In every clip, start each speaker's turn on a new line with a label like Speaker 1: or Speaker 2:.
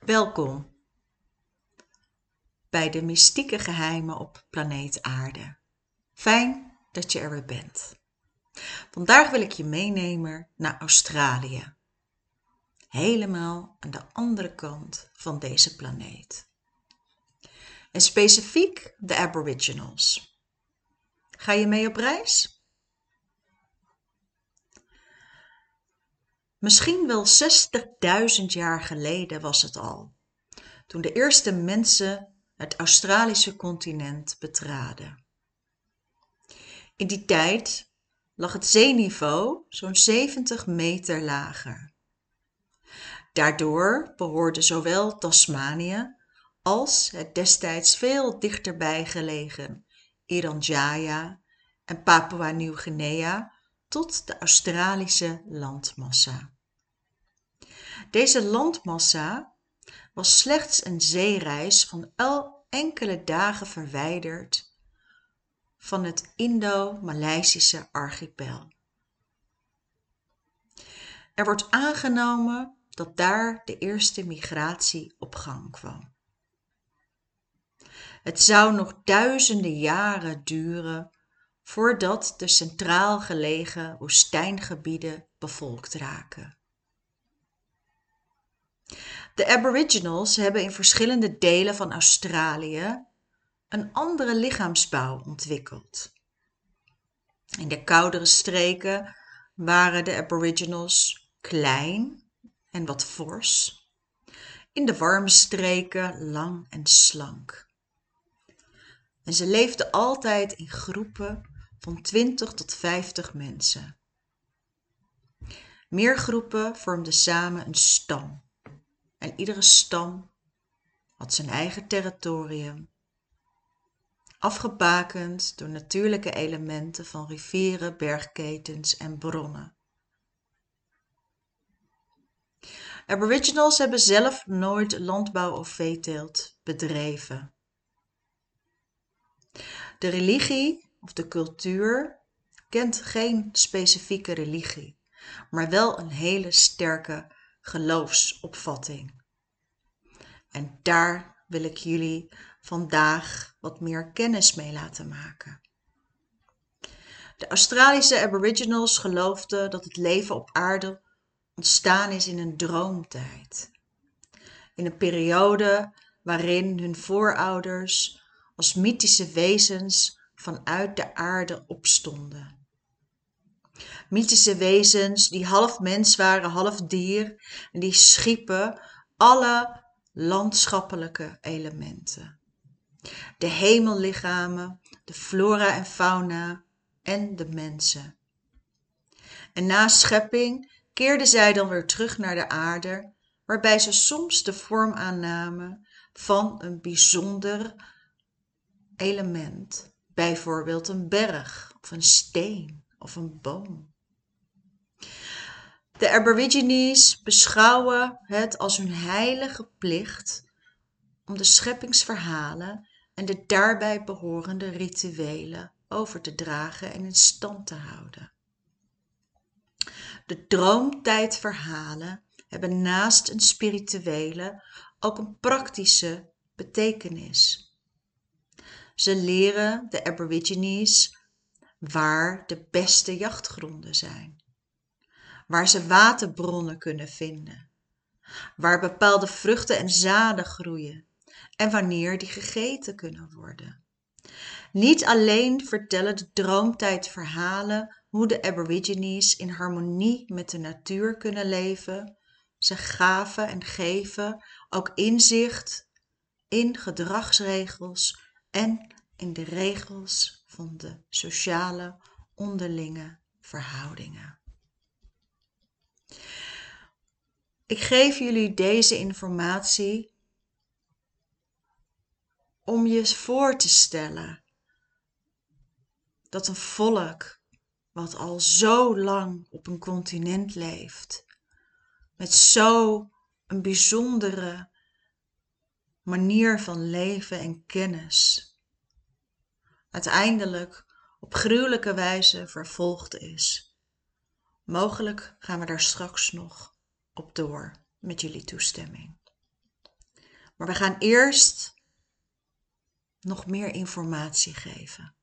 Speaker 1: Welkom bij de mystieke geheimen op planeet Aarde. Fijn dat je er weer bent. Vandaag wil ik je meenemen naar Australië. Helemaal aan de andere kant van deze planeet. En specifiek de Aboriginals. Ga je mee op reis? Misschien wel 60.000 jaar geleden was het al, toen de eerste mensen het Australische continent betraden. In die tijd lag het zeeniveau zo'n 70 meter lager. Daardoor behoorde zowel Tasmanië als het destijds veel dichterbij gelegen Irian en Papua Nieuw-Guinea tot de Australische landmassa. Deze landmassa was slechts een zeereis van enkele dagen verwijderd van het Indo-Maleisische archipel. Er wordt aangenomen dat daar de eerste migratie op gang kwam. Het zou nog duizenden jaren duren voordat de centraal gelegen woestijngebieden bevolkt raken. De Aboriginals hebben in verschillende delen van Australië een andere lichaamsbouw ontwikkeld. In de koudere streken waren de Aboriginals klein en wat fors. In de warme streken lang en slank. En ze leefden altijd in groepen van 20 tot 50 mensen. Meer groepen vormden samen een stam en iedere stam had zijn eigen territorium, afgebakend door natuurlijke elementen van rivieren, bergketens en bronnen. Aboriginals hebben zelf nooit landbouw of veeteelt bedreven. De religie of de cultuur kent geen specifieke religie, maar wel een hele sterke geloofsopvatting. En daar wil ik jullie vandaag wat meer kennis mee laten maken. De Australische Aboriginals geloofden dat het leven op aarde ontstaan is in een droomtijd. In een periode waarin hun voorouders als mythische wezens vanuit de aarde opstonden mythische wezens die half mens waren, half dier. En die schiepen alle landschappelijke elementen. De hemellichamen, de flora en fauna en de mensen. En na schepping keerden zij dan weer terug naar de aarde, waarbij ze soms de vorm aannamen van een bijzonder element, bijvoorbeeld een berg of een steen of een boom. De Aborigines beschouwen het als hun heilige plicht om de scheppingsverhalen en de daarbij behorende rituelen over te dragen en in stand te houden. De droomtijdverhalen hebben naast een spirituele ook een praktische betekenis. Ze leren de Aborigines waar de beste jachtgronden zijn waar ze waterbronnen kunnen vinden, waar bepaalde vruchten en zaden groeien en wanneer die gegeten kunnen worden. Niet alleen vertellen de droomtijd verhalen hoe de Aborigines in harmonie met de natuur kunnen leven, ze gaven en geven ook inzicht in gedragsregels en in de regels van de sociale onderlinge verhoudingen. Ik geef jullie deze informatie om je voor te stellen dat een volk wat al zo lang op een continent leeft, met zo een bijzondere manier van leven en kennis, uiteindelijk op gruwelijke wijze vervolgd is. Mogelijk gaan we daar straks nog op door met jullie toestemming. Maar we gaan eerst nog meer informatie geven.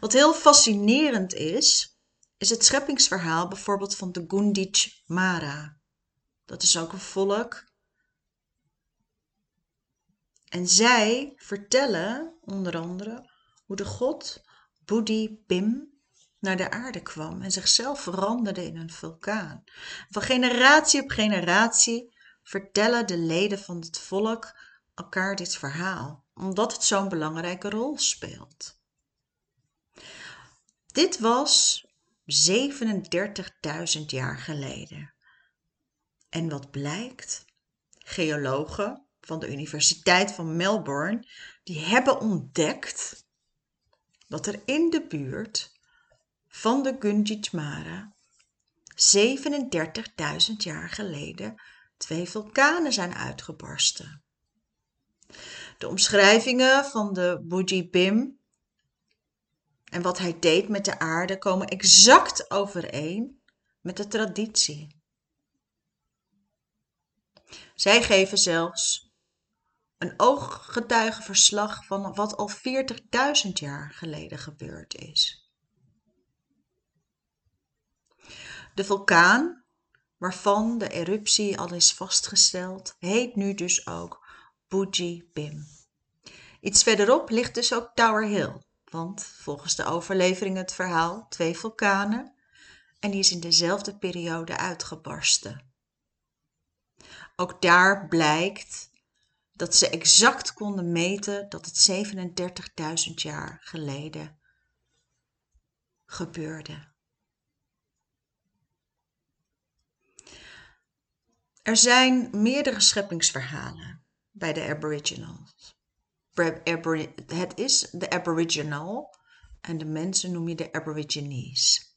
Speaker 1: Wat heel fascinerend is, is het scheppingsverhaal bijvoorbeeld van de Gundich Mara. Dat is ook een volk. En zij vertellen onder andere hoe de god Budi Bim naar de aarde kwam en zichzelf veranderde in een vulkaan. Van generatie op generatie vertellen de leden van het volk elkaar dit verhaal, omdat het zo'n belangrijke rol speelt. Dit was 37.000 jaar geleden. En wat blijkt? Geologen van de Universiteit van Melbourne, die hebben ontdekt dat er in de buurt van de Gunditjmara 37.000 jaar geleden twee vulkanen zijn uitgebarsten. De omschrijvingen van de Buji Bim en wat hij deed met de aarde komen exact overeen met de traditie. Zij geven zelfs een ooggetuigenverslag van wat al 40.000 jaar geleden gebeurd is. De vulkaan, waarvan de eruptie al is vastgesteld, heet nu dus ook Buji Bim. Iets verderop ligt dus ook Tower Hill, want volgens de overlevering het verhaal twee vulkanen en die is in dezelfde periode uitgebarsten. Ook daar blijkt dat ze exact konden meten dat het 37.000 jaar geleden gebeurde. Er zijn meerdere scheppingsverhalen bij de Aboriginals. Het is de Aboriginal en de mensen noem je de Aborigines.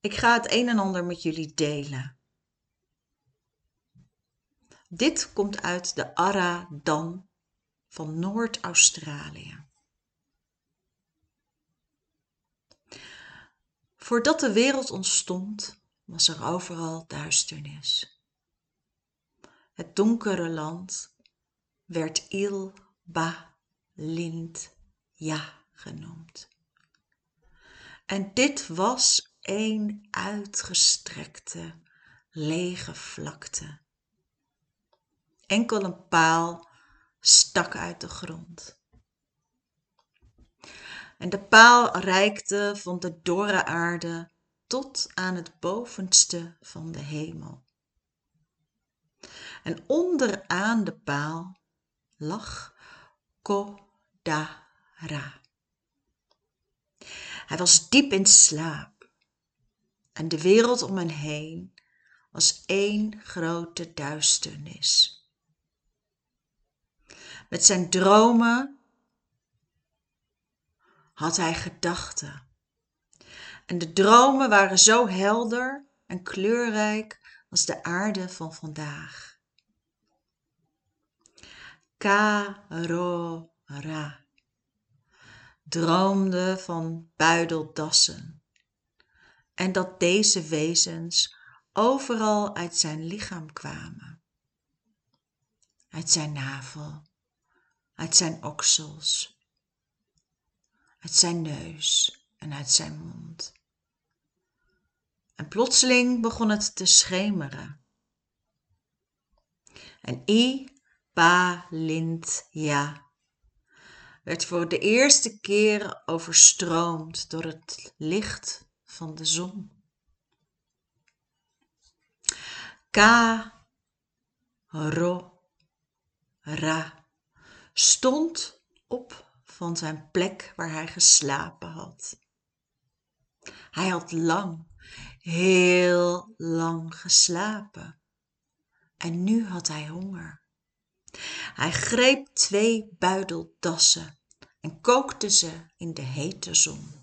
Speaker 1: Ik ga het een en ander met jullie delen. Dit komt uit de Ara-dan van Noord-Australië. Voordat de wereld ontstond, was er overal duisternis. Het donkere land werd Il Ba Lind Ja genoemd. En dit was een uitgestrekte, lege vlakte enkel een paal stak uit de grond. En de paal reikte van de dorre aarde tot aan het bovenste van de hemel. En onderaan de paal lag Kodara. Hij was diep in slaap en de wereld om hen heen was één grote duisternis. Met zijn dromen had hij gedachten. En de dromen waren zo helder en kleurrijk als de aarde van vandaag. Karora droomde van buideldassen en dat deze wezens overal uit zijn lichaam kwamen. Uit zijn navel, uit zijn oksels, uit zijn neus en uit zijn mond. En plotseling begon het te schemeren. En I, Pa, Lint, Ja werd voor de eerste keer overstroomd door het licht van de zon. Ka, Ro, Ra stond op van zijn plek waar hij geslapen had. Hij had lang, heel lang geslapen. En nu had hij honger. Hij greep twee buideldassen en kookte ze in de hete zon.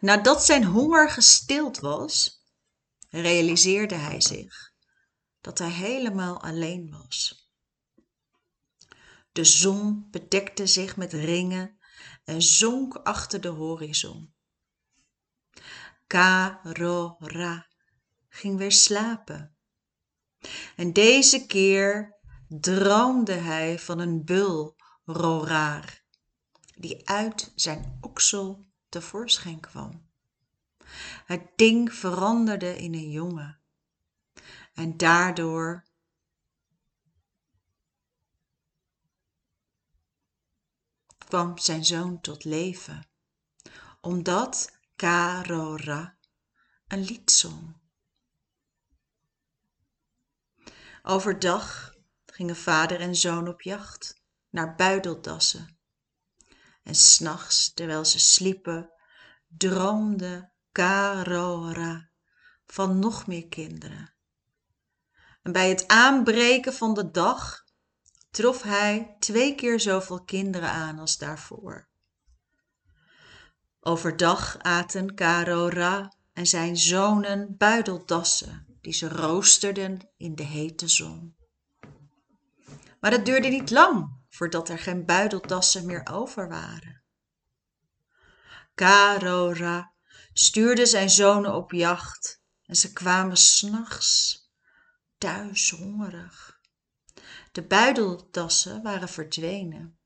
Speaker 1: Nadat zijn honger gestild was, realiseerde hij zich dat hij helemaal alleen was. De zon bedekte zich met ringen en zonk achter de horizon. Karora ging weer slapen. En deze keer droomde hij van een bul roraar, die uit zijn oksel tevoorschijn kwam. Het ding veranderde in een jongen. En daardoor kwam zijn zoon tot leven, omdat Karora een lied zong. Overdag gingen vader en zoon op jacht naar buideldassen. En s'nachts, terwijl ze sliepen, droomde Karora van nog meer kinderen. En bij het aanbreken van de dag trof hij twee keer zoveel kinderen aan als daarvoor. Overdag aten Karora en zijn zonen buideldassen die ze roosterden in de hete zon. Maar het duurde niet lang voordat er geen buideldassen meer over waren. Karora stuurde zijn zonen op jacht en ze kwamen s'nachts thuis hongerig. De buideldassen waren verdwenen.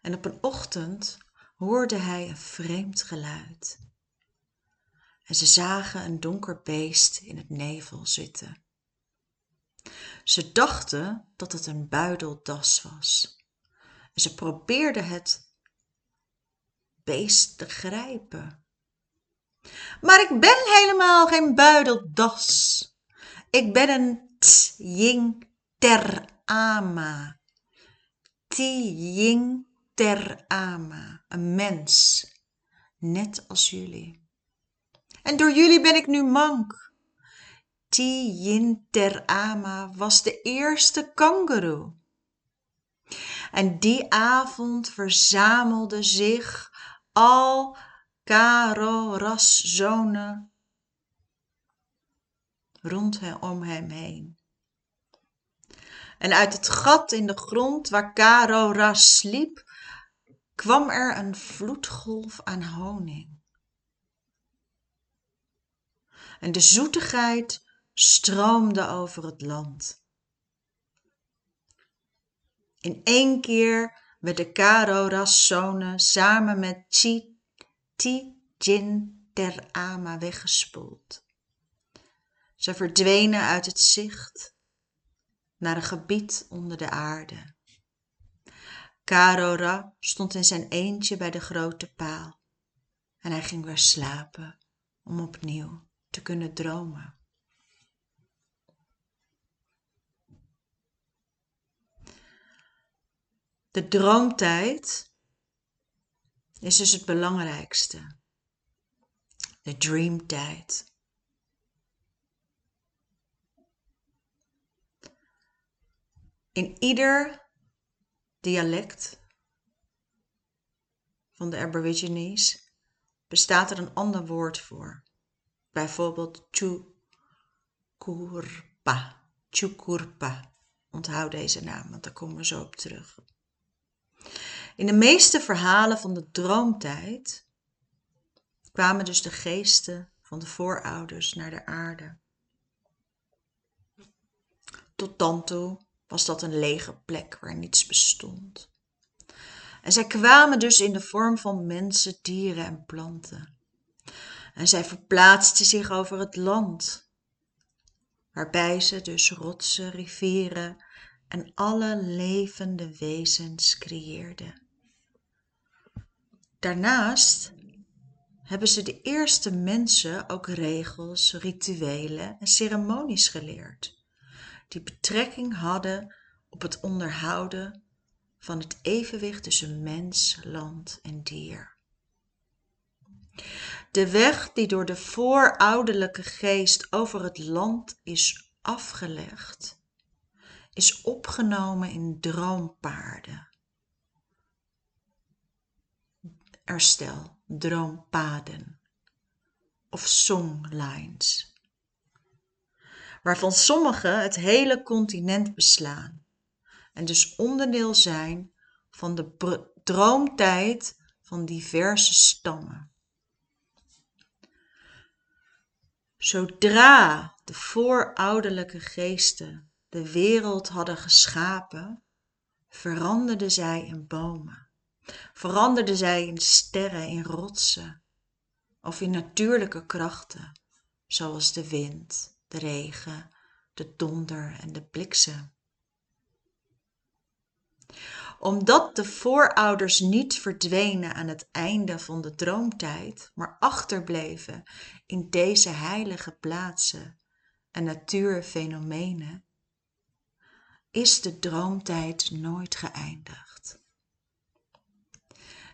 Speaker 1: En op een ochtend hoorde hij een vreemd geluid. En ze zagen een donker beest in het nevel zitten. Ze dachten dat het een buideldas was. En ze probeerden het beest te grijpen. Maar ik ben helemaal geen buideldas. Ik ben een Tjing ter ama. Tjing ter ama. Een mens. Net als jullie. En door jullie ben ik nu mank. Tjin ter ama was de eerste kangeroe. En die avond verzamelden zich al Karoras zonen rondom hem heen. En uit het gat in de grond waar Karora sliep, kwam er een vloedgolf aan honing. En de zoetigheid stroomde over het land. In één keer werden Karora's zonen samen met Chi, Ti, Jin ter Ama weggespoeld. Ze verdwenen uit het zicht naar een gebied onder de aarde. Karora stond in zijn eentje bij de grote paal en hij ging weer slapen om opnieuw te kunnen dromen. De droomtijd is dus het belangrijkste. De dreamtijd. In ieder dialect van de Aborigines bestaat er een ander woord voor. Bijvoorbeeld chukurpa. Chukurpa. Onthoud deze naam, want daar komen we zo op terug. In de meeste verhalen van de droomtijd kwamen dus de geesten van de voorouders naar de aarde. Tot dan toe was dat een lege plek waar niets bestond. En zij kwamen dus in de vorm van mensen, dieren en planten. En zij verplaatsten zich over het land, waarbij ze dus rotsen, rivieren en alle levende wezens creëerden. Daarnaast hebben ze de eerste mensen ook regels, rituelen en ceremonies geleerd die betrekking hadden op het onderhouden van het evenwicht tussen mens, land en dier. De weg die door de voorouderlijke geest over het land is afgelegd, is opgenomen in droompaarden. Erstel, droompaden of songlines waarvan sommige het hele continent beslaan en dus onderdeel zijn van de droomtijd van diverse stammen. Zodra de voorouderlijke geesten de wereld hadden geschapen, veranderden zij in bomen, veranderden zij in sterren, in rotsen of in natuurlijke krachten, zoals de wind, de regen, de donder en de bliksem omdat de voorouders niet verdwenen aan het einde van de droomtijd, maar achterbleven in deze heilige plaatsen en natuurfenomenen, is de droomtijd nooit geëindigd.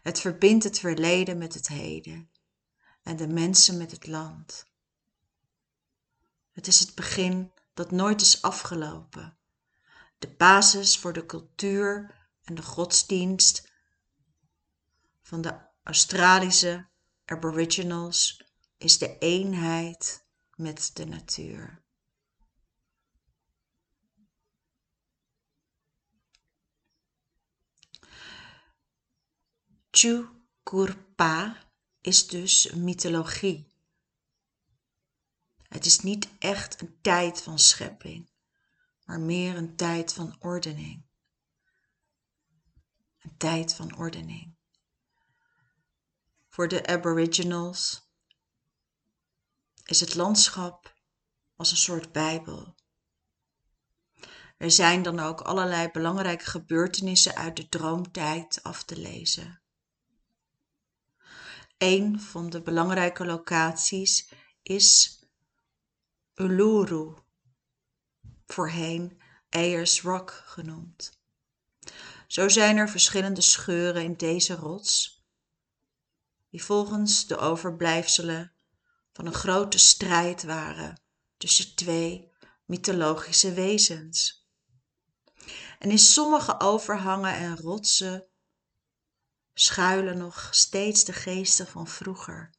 Speaker 1: Het verbindt het verleden met het heden en de mensen met het land. Het is het begin dat nooit is afgelopen, de basis voor de cultuur en de godsdienst van de Australische Aboriginals is de eenheid met de natuur. Chukurpa is dus mythologie. Het is niet echt een tijd van schepping, maar meer een tijd van ordening een tijd van ordening. Voor de Aboriginals is het landschap als een soort Bijbel. Er zijn dan ook allerlei belangrijke gebeurtenissen uit de droomtijd af te lezen. Een van de belangrijke locaties is Uluru, voorheen Ayers Rock genoemd. Zo zijn er verschillende scheuren in deze rots, die volgens de overblijfselen van een grote strijd waren tussen twee mythologische wezens. En in sommige overhangen en rotsen schuilen nog steeds de geesten van vroeger.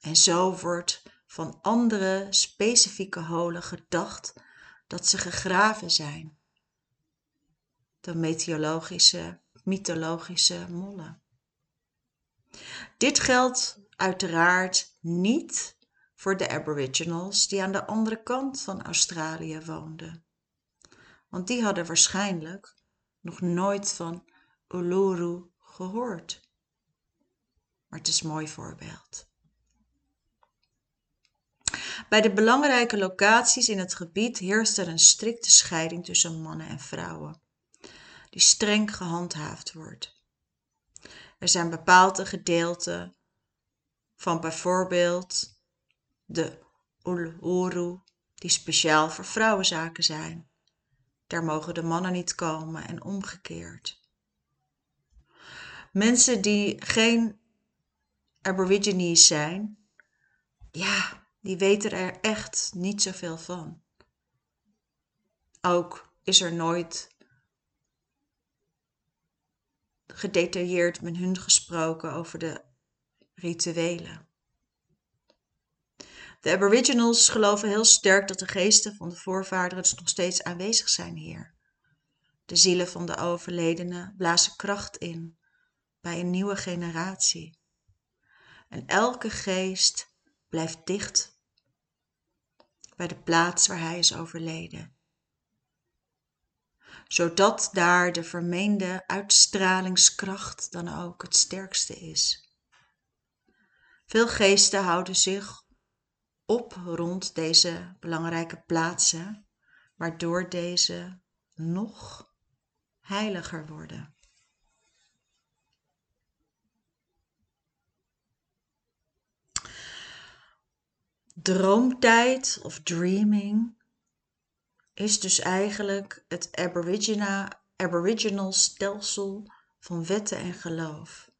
Speaker 1: En zo wordt van andere specifieke holen gedacht dat ze gegraven zijn de meteorologische, mythologische mollen. Dit geldt uiteraard niet voor de Aboriginals die aan de andere kant van Australië woonden. Want die hadden waarschijnlijk nog nooit van Uluru gehoord. Maar het is een mooi voorbeeld. Bij de belangrijke locaties in het gebied heerst er een strikte scheiding tussen mannen en vrouwen die streng gehandhaafd wordt. Er zijn bepaalde gedeelten van bijvoorbeeld de Uluru die speciaal voor vrouwenzaken zijn. Daar mogen de mannen niet komen en omgekeerd. Mensen die geen Aborigines zijn, ja, die weten er echt niet zoveel van. Ook is er nooit gedetailleerd met hun gesproken over de rituelen. De Aboriginals geloven heel sterk dat de geesten van de voorvaderen nog steeds aanwezig zijn hier. De zielen van de overledenen blazen kracht in bij een nieuwe generatie. En elke geest blijft dicht bij de plaats waar hij is overleden zodat daar de vermeende uitstralingskracht dan ook het sterkste is. Veel geesten houden zich op rond deze belangrijke plaatsen, waardoor deze nog heiliger worden. Droomtijd of dreaming is dus eigenlijk het aboriginal stelsel van wetten en geloof.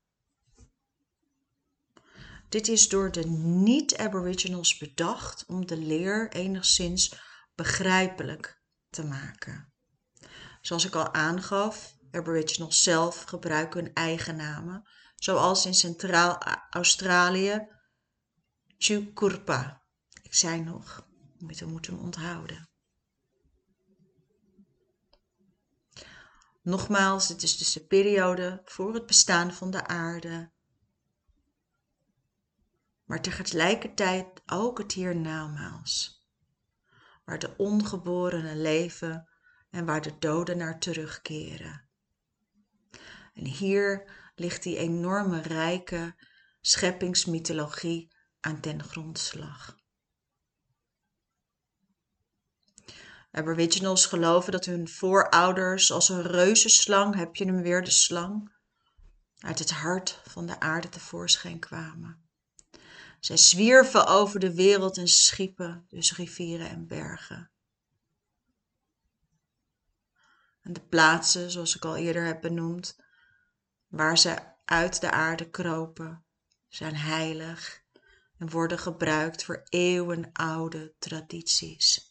Speaker 1: Dit is door de niet-aboriginals bedacht om de leer enigszins begrijpelijk te maken. Zoals ik al aangaf, aboriginals zelf gebruiken hun eigen namen, zoals in Centraal-Australië Chukurpa. Ik zei nog, we moeten hem onthouden. Nogmaals, dit is dus de periode voor het bestaan van de aarde. maar tegelijkertijd ook het hiernamaals, waar de ongeborenen leven en waar de doden naar terugkeren. En hier ligt die enorme rijke scheppingsmythologie aan ten grondslag. Aboriginals geloven dat hun voorouders als een reuzenslang, heb je hem weer, de slang, uit het hart van de aarde tevoorschijn kwamen. Zij zwierven over de wereld en schiepen dus rivieren en bergen. En de plaatsen, zoals ik al eerder heb benoemd, waar ze uit de aarde kropen, zijn heilig en worden gebruikt voor eeuwenoude tradities.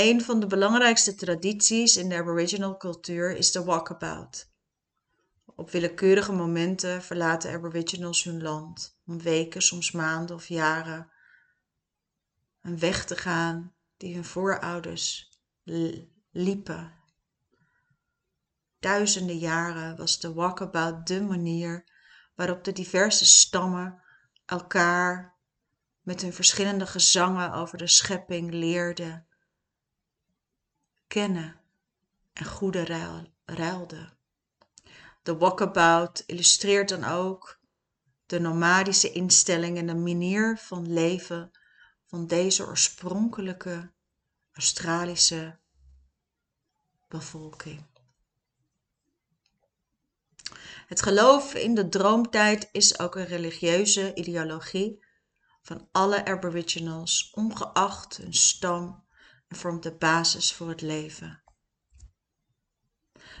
Speaker 1: Een van de belangrijkste tradities in de Aboriginal cultuur is de walkabout. Op willekeurige momenten verlaten Aboriginals hun land om weken, soms maanden of jaren een weg te gaan die hun voorouders liepen. Duizenden jaren was de walkabout de manier waarop de diverse stammen elkaar met hun verschillende gezangen over de schepping leerden kennen en goede ruil, ruilden. De walkabout illustreert dan ook de nomadische instelling en de manier van leven van deze oorspronkelijke Australische bevolking. Het geloof in de droomtijd is ook een religieuze ideologie van alle Aboriginals, ongeacht hun stam en vormt de basis voor het leven.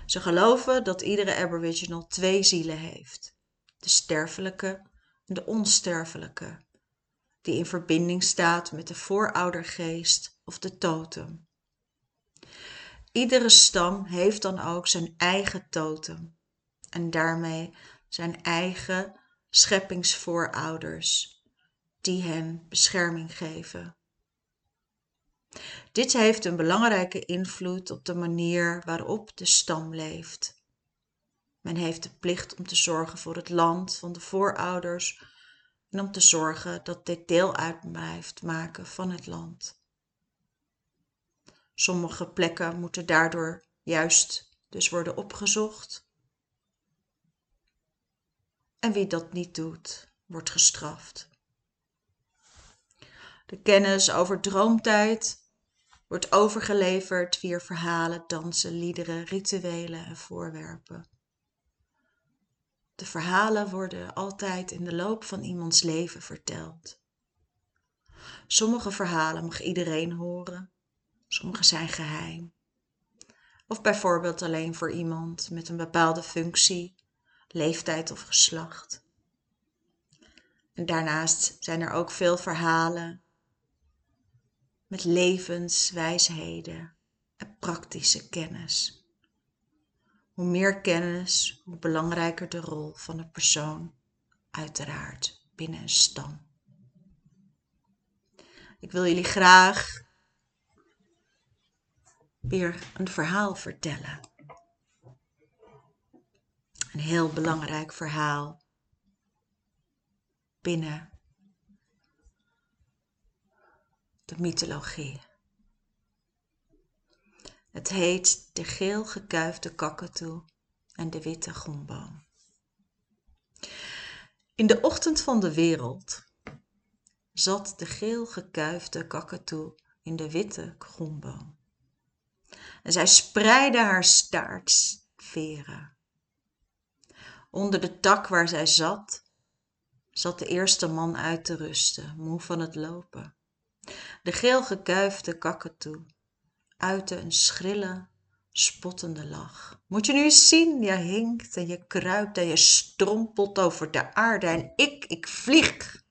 Speaker 1: Ze geloven dat iedere Aboriginal twee zielen heeft: de sterfelijke en de onsterfelijke, die in verbinding staat met de vooroudergeest of de totem. Iedere stam heeft dan ook zijn eigen totem en daarmee zijn eigen scheppingsvoorouders die hen bescherming geven. Dit heeft een belangrijke invloed op de manier waarop de stam leeft. Men heeft de plicht om te zorgen voor het land van de voorouders en om te zorgen dat dit deel uit blijft maken van het land. Sommige plekken moeten daardoor juist dus worden opgezocht. En wie dat niet doet, wordt gestraft. De kennis over droomtijd wordt overgeleverd via verhalen, dansen, liederen, rituelen en voorwerpen. De verhalen worden altijd in de loop van iemands leven verteld. Sommige verhalen mag iedereen horen, sommige zijn geheim. Of bijvoorbeeld alleen voor iemand met een bepaalde functie, leeftijd of geslacht. En daarnaast zijn er ook veel verhalen met levenswijsheden en praktische kennis. Hoe meer kennis, hoe belangrijker de rol van een persoon, uiteraard binnen een stam. Ik wil jullie graag weer een verhaal vertellen. Een heel belangrijk verhaal binnen de mythologie. Het heet de geel gekuifde kakatoe en de witte gomboom. In de ochtend van de wereld zat de geel gekuifde kakatoe in de witte gomboom. En zij spreidde haar staartveren. Onder de tak waar zij zat, zat de eerste man uit te rusten, moe van het lopen. De geel gekuifde kakatoe uitte een schrille, spottende lach. Moet je nu eens zien, je hinkt en je kruipt en je strompelt over de aarde en ik, ik vlieg.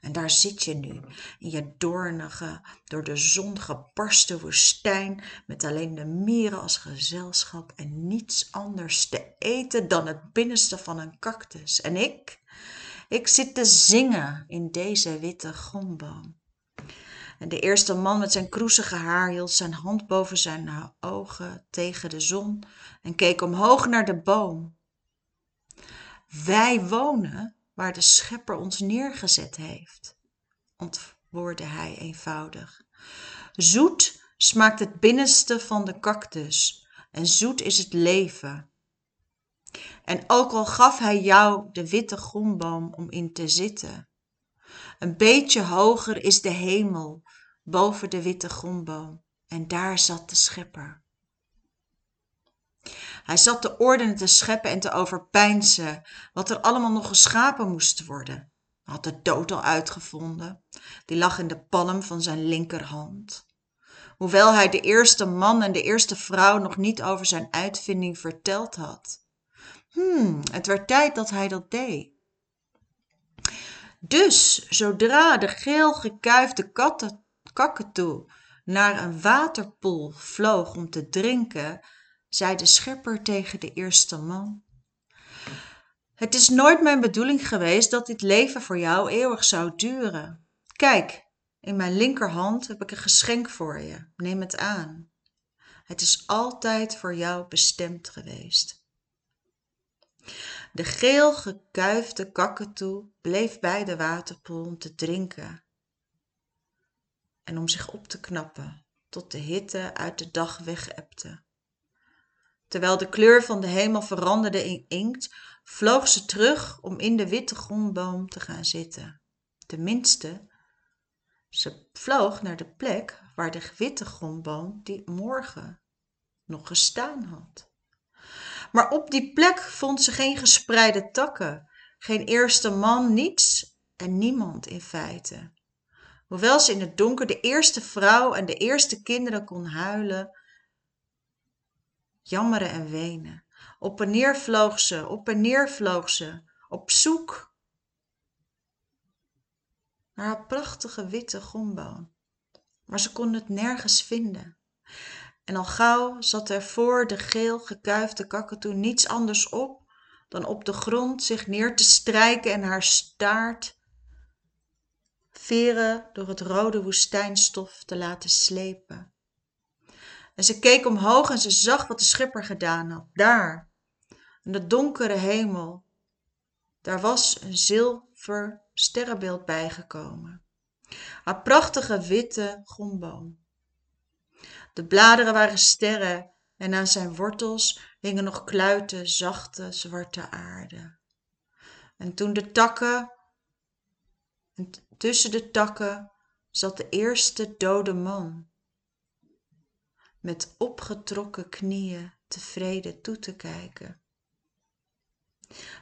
Speaker 1: En daar zit je nu, in je doornige, door de zon gebarsten woestijn, met alleen de mieren als gezelschap en niets anders te eten dan het binnenste van een cactus. En ik, ik zit te zingen in deze witte gomboom. En de eerste man met zijn kroezige haar hield zijn hand boven zijn ogen tegen de zon en keek omhoog naar de boom. Wij wonen waar de schepper ons neergezet heeft, antwoordde hij eenvoudig. Zoet smaakt het binnenste van de cactus en zoet is het leven. En ook al gaf hij jou de witte gomboom om in te zitten, een beetje hoger is de hemel boven de witte gomboom en daar zat de schepper. Hij zat te ordenen te scheppen en te overpeinzen wat er allemaal nog geschapen moest worden. Hij had de dood al uitgevonden. Die lag in de palm van zijn linkerhand. Hoewel hij de eerste man en de eerste vrouw nog niet over zijn uitvinding verteld had. Hmm, het werd tijd dat hij dat deed. Dus, zodra de geel gekuifde kakatoe naar een waterpoel vloog om te drinken, zei de schepper tegen de eerste man. Het is nooit mijn bedoeling geweest dat dit leven voor jou eeuwig zou duren. Kijk, in mijn linkerhand heb ik een geschenk voor je. Neem het aan. Het is altijd voor jou bestemd geweest. De geel gekuifde kakatoe bleef bij de waterpoel om te drinken en om zich op te knappen tot de hitte uit de dag wegepte. Terwijl de kleur van de hemel veranderde in inkt, vloog ze terug om in de witte grondboom te gaan zitten. Tenminste, ze vloog naar de plek waar de witte grondboom die morgen nog gestaan had. Maar op die plek vond ze geen gespreide takken, geen eerste man, niets en niemand in feite. Hoewel ze in het donker de eerste vrouw en de eerste kinderen kon huilen, jammeren en wenen. Op en neer vloog ze, op en neer vloog ze, op zoek naar haar prachtige witte gomboon. Maar ze kon het nergens vinden. En al gauw zat er voor de geel gekuifde kakatoe niets anders op dan op de grond zich neer te strijken en haar staart veren door het rode woestijnstof te laten slepen. En ze keek omhoog en ze zag wat de schipper gedaan had. Daar, in de donkere hemel, daar was een zilver sterrenbeeld bijgekomen. Haar prachtige witte gomboom. De bladeren waren sterren en aan zijn wortels hingen nog kluiten zachte zwarte aarde. En toen de takken, en tussen de takken zat de eerste dode man met opgetrokken knieën tevreden toe te kijken.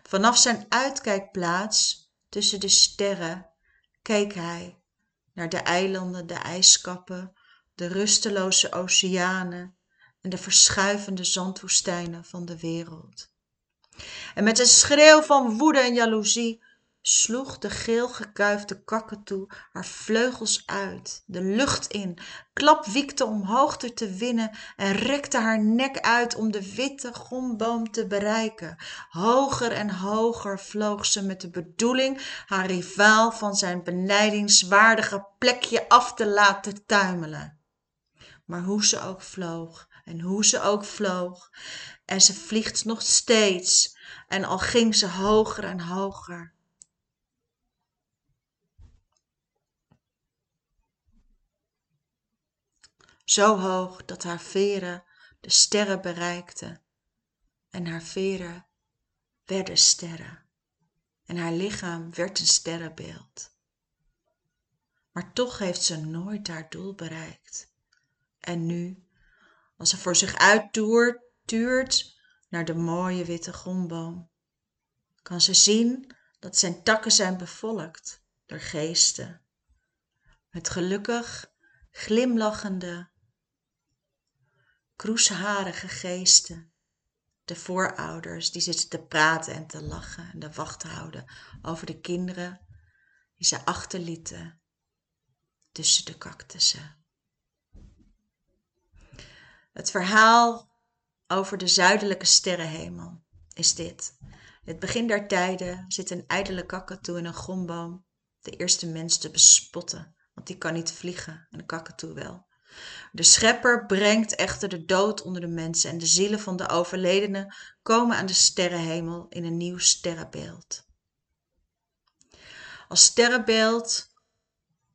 Speaker 1: Vanaf zijn uitkijkplaats tussen de sterren keek hij naar de eilanden, de ijskappen, de rusteloze oceanen en de verschuivende zandwoestijnen van de wereld. En met een schreeuw van woede en jaloezie sloeg de geel gekuifde kakatoe haar vleugels uit de lucht in klapwiekte om hoogte te winnen en rekte haar nek uit om de witte gomboom te bereiken hooger en hooger vloog ze met de bedoeling haar rivaal van zijn benijdingswaardige plekje af te laten tuimelen maar hoe ze ook vloog en hoe ze ook vloog en ze vliegt nog steeds en al ging ze hooger en hooger zo hoog dat haar veren de sterren bereikten en haar veren werden sterren en haar lichaam werd een sterrenbeeld. Maar toch heeft ze nooit haar doel bereikt en nu als ze voor zich uit tuurt naar de mooie witte gomboom kan ze zien dat zijn takken zijn bevolkt door geesten. Met gelukkig glimlachende kroesharige geesten. De voorouders die zitten te praten en te lachen en de wacht houden over de kinderen die ze achterlieten tussen de cactussen het verhaal over de zuidelijke sterrenhemel is dit. Het begin der tijden zit een ijdele kakatoe in een gomboom de eerste mens te bespotten want die kan niet vliegen en de kakatoe wel. De schepper brengt echter de dood onder de mensen en de zielen van de overledenen komen aan de sterrenhemel in een nieuw sterrenbeeld. Als sterrenbeeld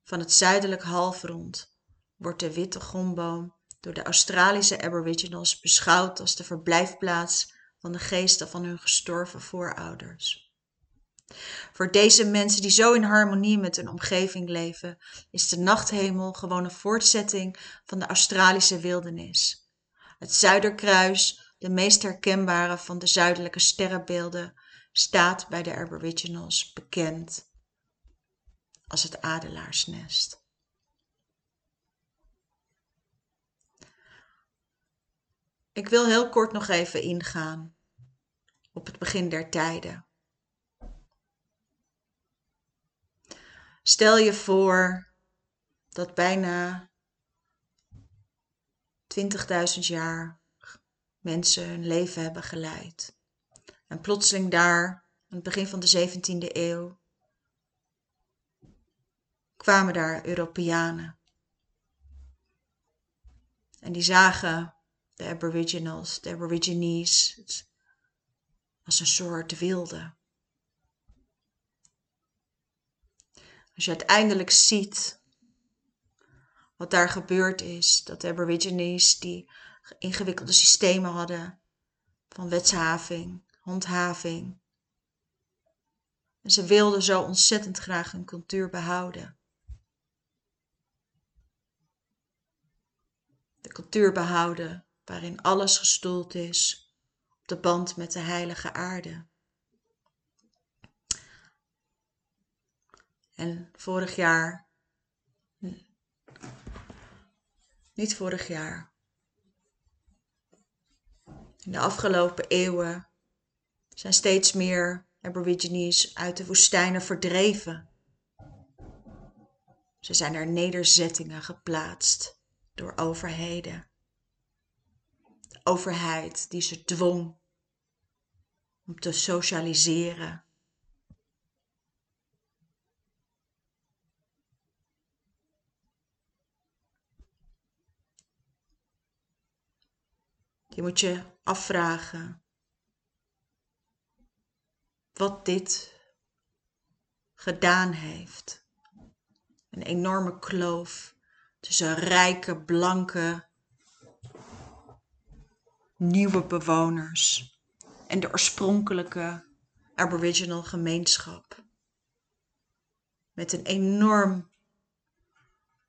Speaker 1: van het zuidelijk halfrond wordt de witte gomboom door de Australische Aboriginals beschouwd als de verblijfplaats van de geesten van hun gestorven voorouders. Voor deze mensen die zo in harmonie met hun omgeving leven, is de nachthemel gewoon een voortzetting van de Australische wildernis. Het Zuiderkruis, de meest herkenbare van de zuidelijke sterrenbeelden, staat bij de Aboriginals bekend als het adelaarsnest. Ik wil heel kort nog even ingaan op het begin der tijden. Stel je voor dat bijna 20.000 jaar mensen hun leven hebben geleid. En plotseling daar, aan het begin van de 17e eeuw, kwamen daar Europeanen. En die zagen de Aboriginals, de Aborigines, als een soort wilde. Als je uiteindelijk ziet wat daar gebeurd is, dat de Aborigines die ingewikkelde systemen hadden van wetshaving, handhaving. En ze wilden zo ontzettend graag hun cultuur behouden. De cultuur behouden waarin alles gestoeld is op de band met de heilige aarde. En vorig jaar, niet vorig jaar, in de afgelopen eeuwen zijn steeds meer Aborigines uit de woestijnen verdreven. Ze zijn er nederzettingen geplaatst door overheden. Overheid die ze dwong om te socialiseren. Je moet je afvragen wat dit gedaan heeft. Een enorme kloof tussen rijke, blanke, nieuwe bewoners en de oorspronkelijke Aboriginal gemeenschap. Met een enorm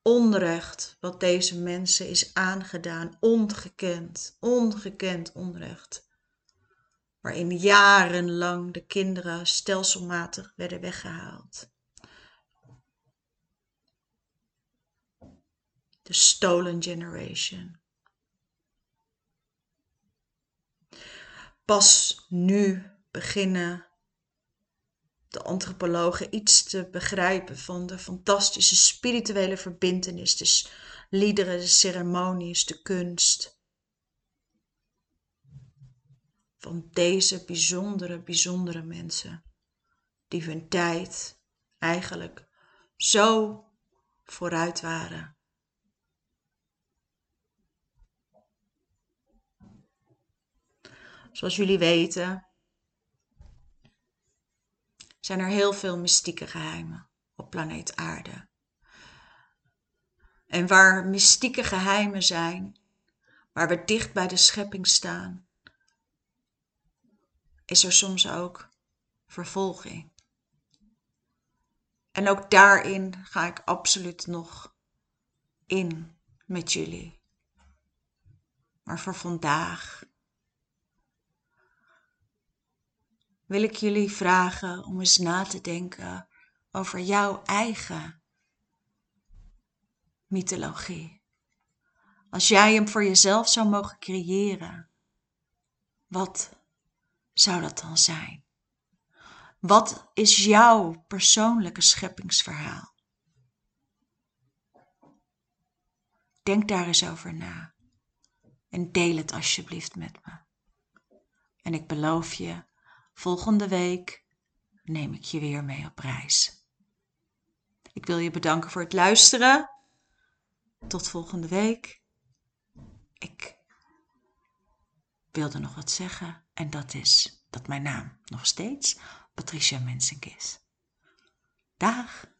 Speaker 1: onrecht wat deze mensen is aangedaan, ongekend, ongekend onrecht. Waarin jarenlang de kinderen stelselmatig werden weggehaald. De stolen generation. Pas nu beginnen de antropologen iets te begrijpen van de fantastische spirituele verbindenis, de liederen, de ceremonies, de kunst. Van deze bijzondere, bijzondere mensen, die hun tijd eigenlijk zo vooruit waren. Zoals jullie weten, zijn er heel veel mystieke geheimen op planeet Aarde. En waar mystieke geheimen zijn, waar we dicht bij de schepping staan, is er soms ook vervolging. En ook daarin ga ik absoluut nog in met jullie. Maar voor vandaag wil ik jullie vragen om eens na te denken over jouw eigen mythologie. Als jij hem voor jezelf zou mogen creëren, wat zou dat dan zijn? Wat is jouw persoonlijke scheppingsverhaal? Denk daar eens over na en deel het alsjeblieft met me. En ik beloof je Volgende week neem ik je weer mee op reis. Ik wil je bedanken voor het luisteren. Tot volgende week. Ik wilde nog wat zeggen en dat is dat mijn naam nog steeds Patricia Mensink is.
Speaker 2: Dag!